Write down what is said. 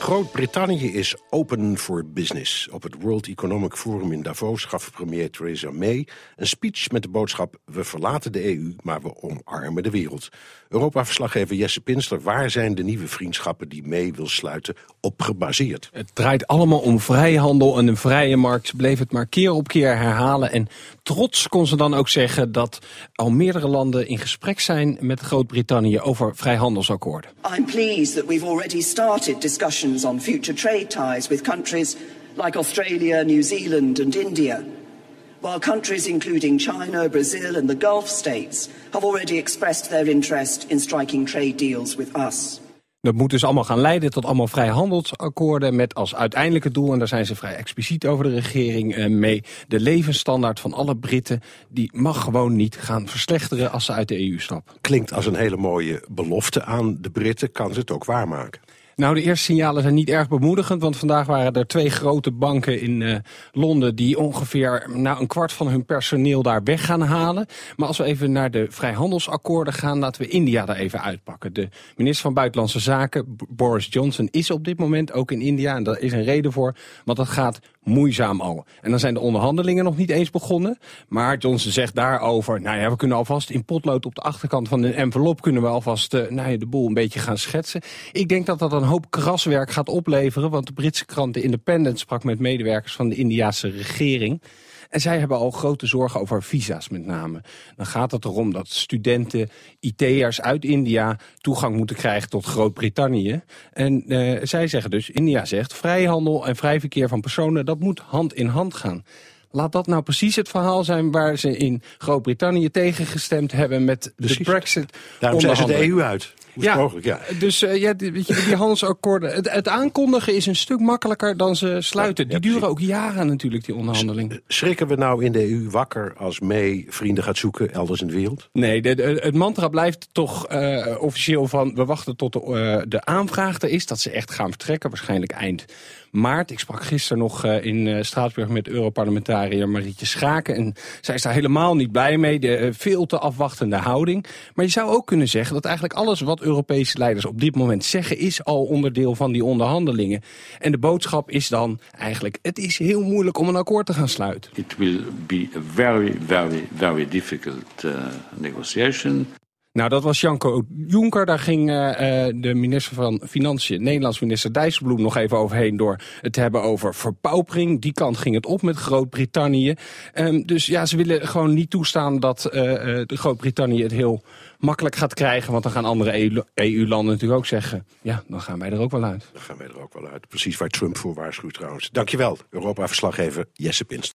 Groot-Brittannië is open for business. Op het World Economic Forum in Davos gaf premier Theresa May een speech met de boodschap: We verlaten de EU, maar we omarmen de wereld. Europa-verslaggever Jesse Pinster, waar zijn de nieuwe vriendschappen die May wil sluiten op gebaseerd? Het draait allemaal om vrijhandel en een vrije markt. Bleef het maar keer op keer herhalen. En trots kon ze dan ook zeggen dat al meerdere landen in gesprek zijn met Groot-Brittannië over vrijhandelsakkoorden. I'm pleased that we've already started discussions on future trade ties with countries like Australia, New Zealand and India. While countries including China, Brazil and the Gulf states have already expressed their interest in striking trade deals with us. Dat moet dus allemaal gaan leiden tot allemaal vrijhandelsakkoorden met als uiteindelijke doel, en daar zijn ze vrij expliciet over de regering eh, mee, de levensstandaard van alle Britten, die mag gewoon niet gaan verslechteren als ze uit de EU stappen. Klinkt als een hele mooie belofte aan de Britten, kan ze het ook waarmaken? Nou, de eerste signalen zijn niet erg bemoedigend. Want vandaag waren er twee grote banken in uh, Londen... die ongeveer nou, een kwart van hun personeel daar weg gaan halen. Maar als we even naar de vrijhandelsakkoorden gaan... laten we India daar even uitpakken. De minister van Buitenlandse Zaken, Boris Johnson, is op dit moment ook in India. En daar is een reden voor, want dat gaat moeizaam al. En dan zijn de onderhandelingen nog niet eens begonnen. Maar Johnson zegt daarover... nou ja, we kunnen alvast in potlood op de achterkant van de envelop... kunnen we alvast uh, nou de boel een beetje gaan schetsen. Ik denk dat dat een hoop kraswerk gaat opleveren. Want de Britse krant The Independent sprak met medewerkers van de Indiase regering. En zij hebben al grote zorgen over visa's met name. Dan gaat het erom dat studenten, IT'ers uit India toegang moeten krijgen tot Groot-Brittannië. En uh, zij zeggen dus, India zegt, vrijhandel en vrij verkeer van personen, dat moet hand in hand gaan. Laat dat nou precies het verhaal zijn waar ze in Groot-Brittannië tegengestemd hebben met de Brexit. Daarom zijn ze de. EU uit. Mogelijk? Ja. Dus uh, ja, die, die handelsakkoorden. Het, het, aankondigen is een stuk makkelijker dan ze sluiten. Ja, die duren ook jaren natuurlijk, die onderhandelingen. Schrikken we nou in de EU wakker als May vrienden gaat zoeken elders in de wereld? Nee, de, de, het mantra blijft toch uh, officieel van... we wachten tot de, uh, de aanvraag er is, dat ze echt gaan vertrekken. Waarschijnlijk eind maart. Ik sprak gisteren nog uh, in uh, Straatsburg met Europarlementariër Marietje Schaken. En zij is daar helemaal niet blij mee. De uh, veel te afwachtende houding. Maar je zou ook kunnen zeggen dat eigenlijk alles wat Europese leiders op dit moment zeggen... is al onderdeel van die onderhandelingen. En de boodschap is dan eigenlijk... het is heel moeilijk om een akkoord te gaan sluiten. It will be a very, very, very difficult negotiation. Nou, dat was Janko Jonker. Daar ging uh, de minister van Financiën, Nederlands minister Dijsselbloem, nog even overheen door het te hebben over verpaupering. Die kant ging het op met Groot-Brittannië. Um, dus ja, ze willen gewoon niet toestaan dat uh, Groot-Brittannië het heel makkelijk gaat krijgen. Want dan gaan andere EU-landen natuurlijk ook zeggen, ja, dan gaan wij er ook wel uit. Dan gaan wij er ook wel uit. Precies waar Trump voor waarschuwt trouwens. Dankjewel, Europa-verslaggever Jesse Pinst.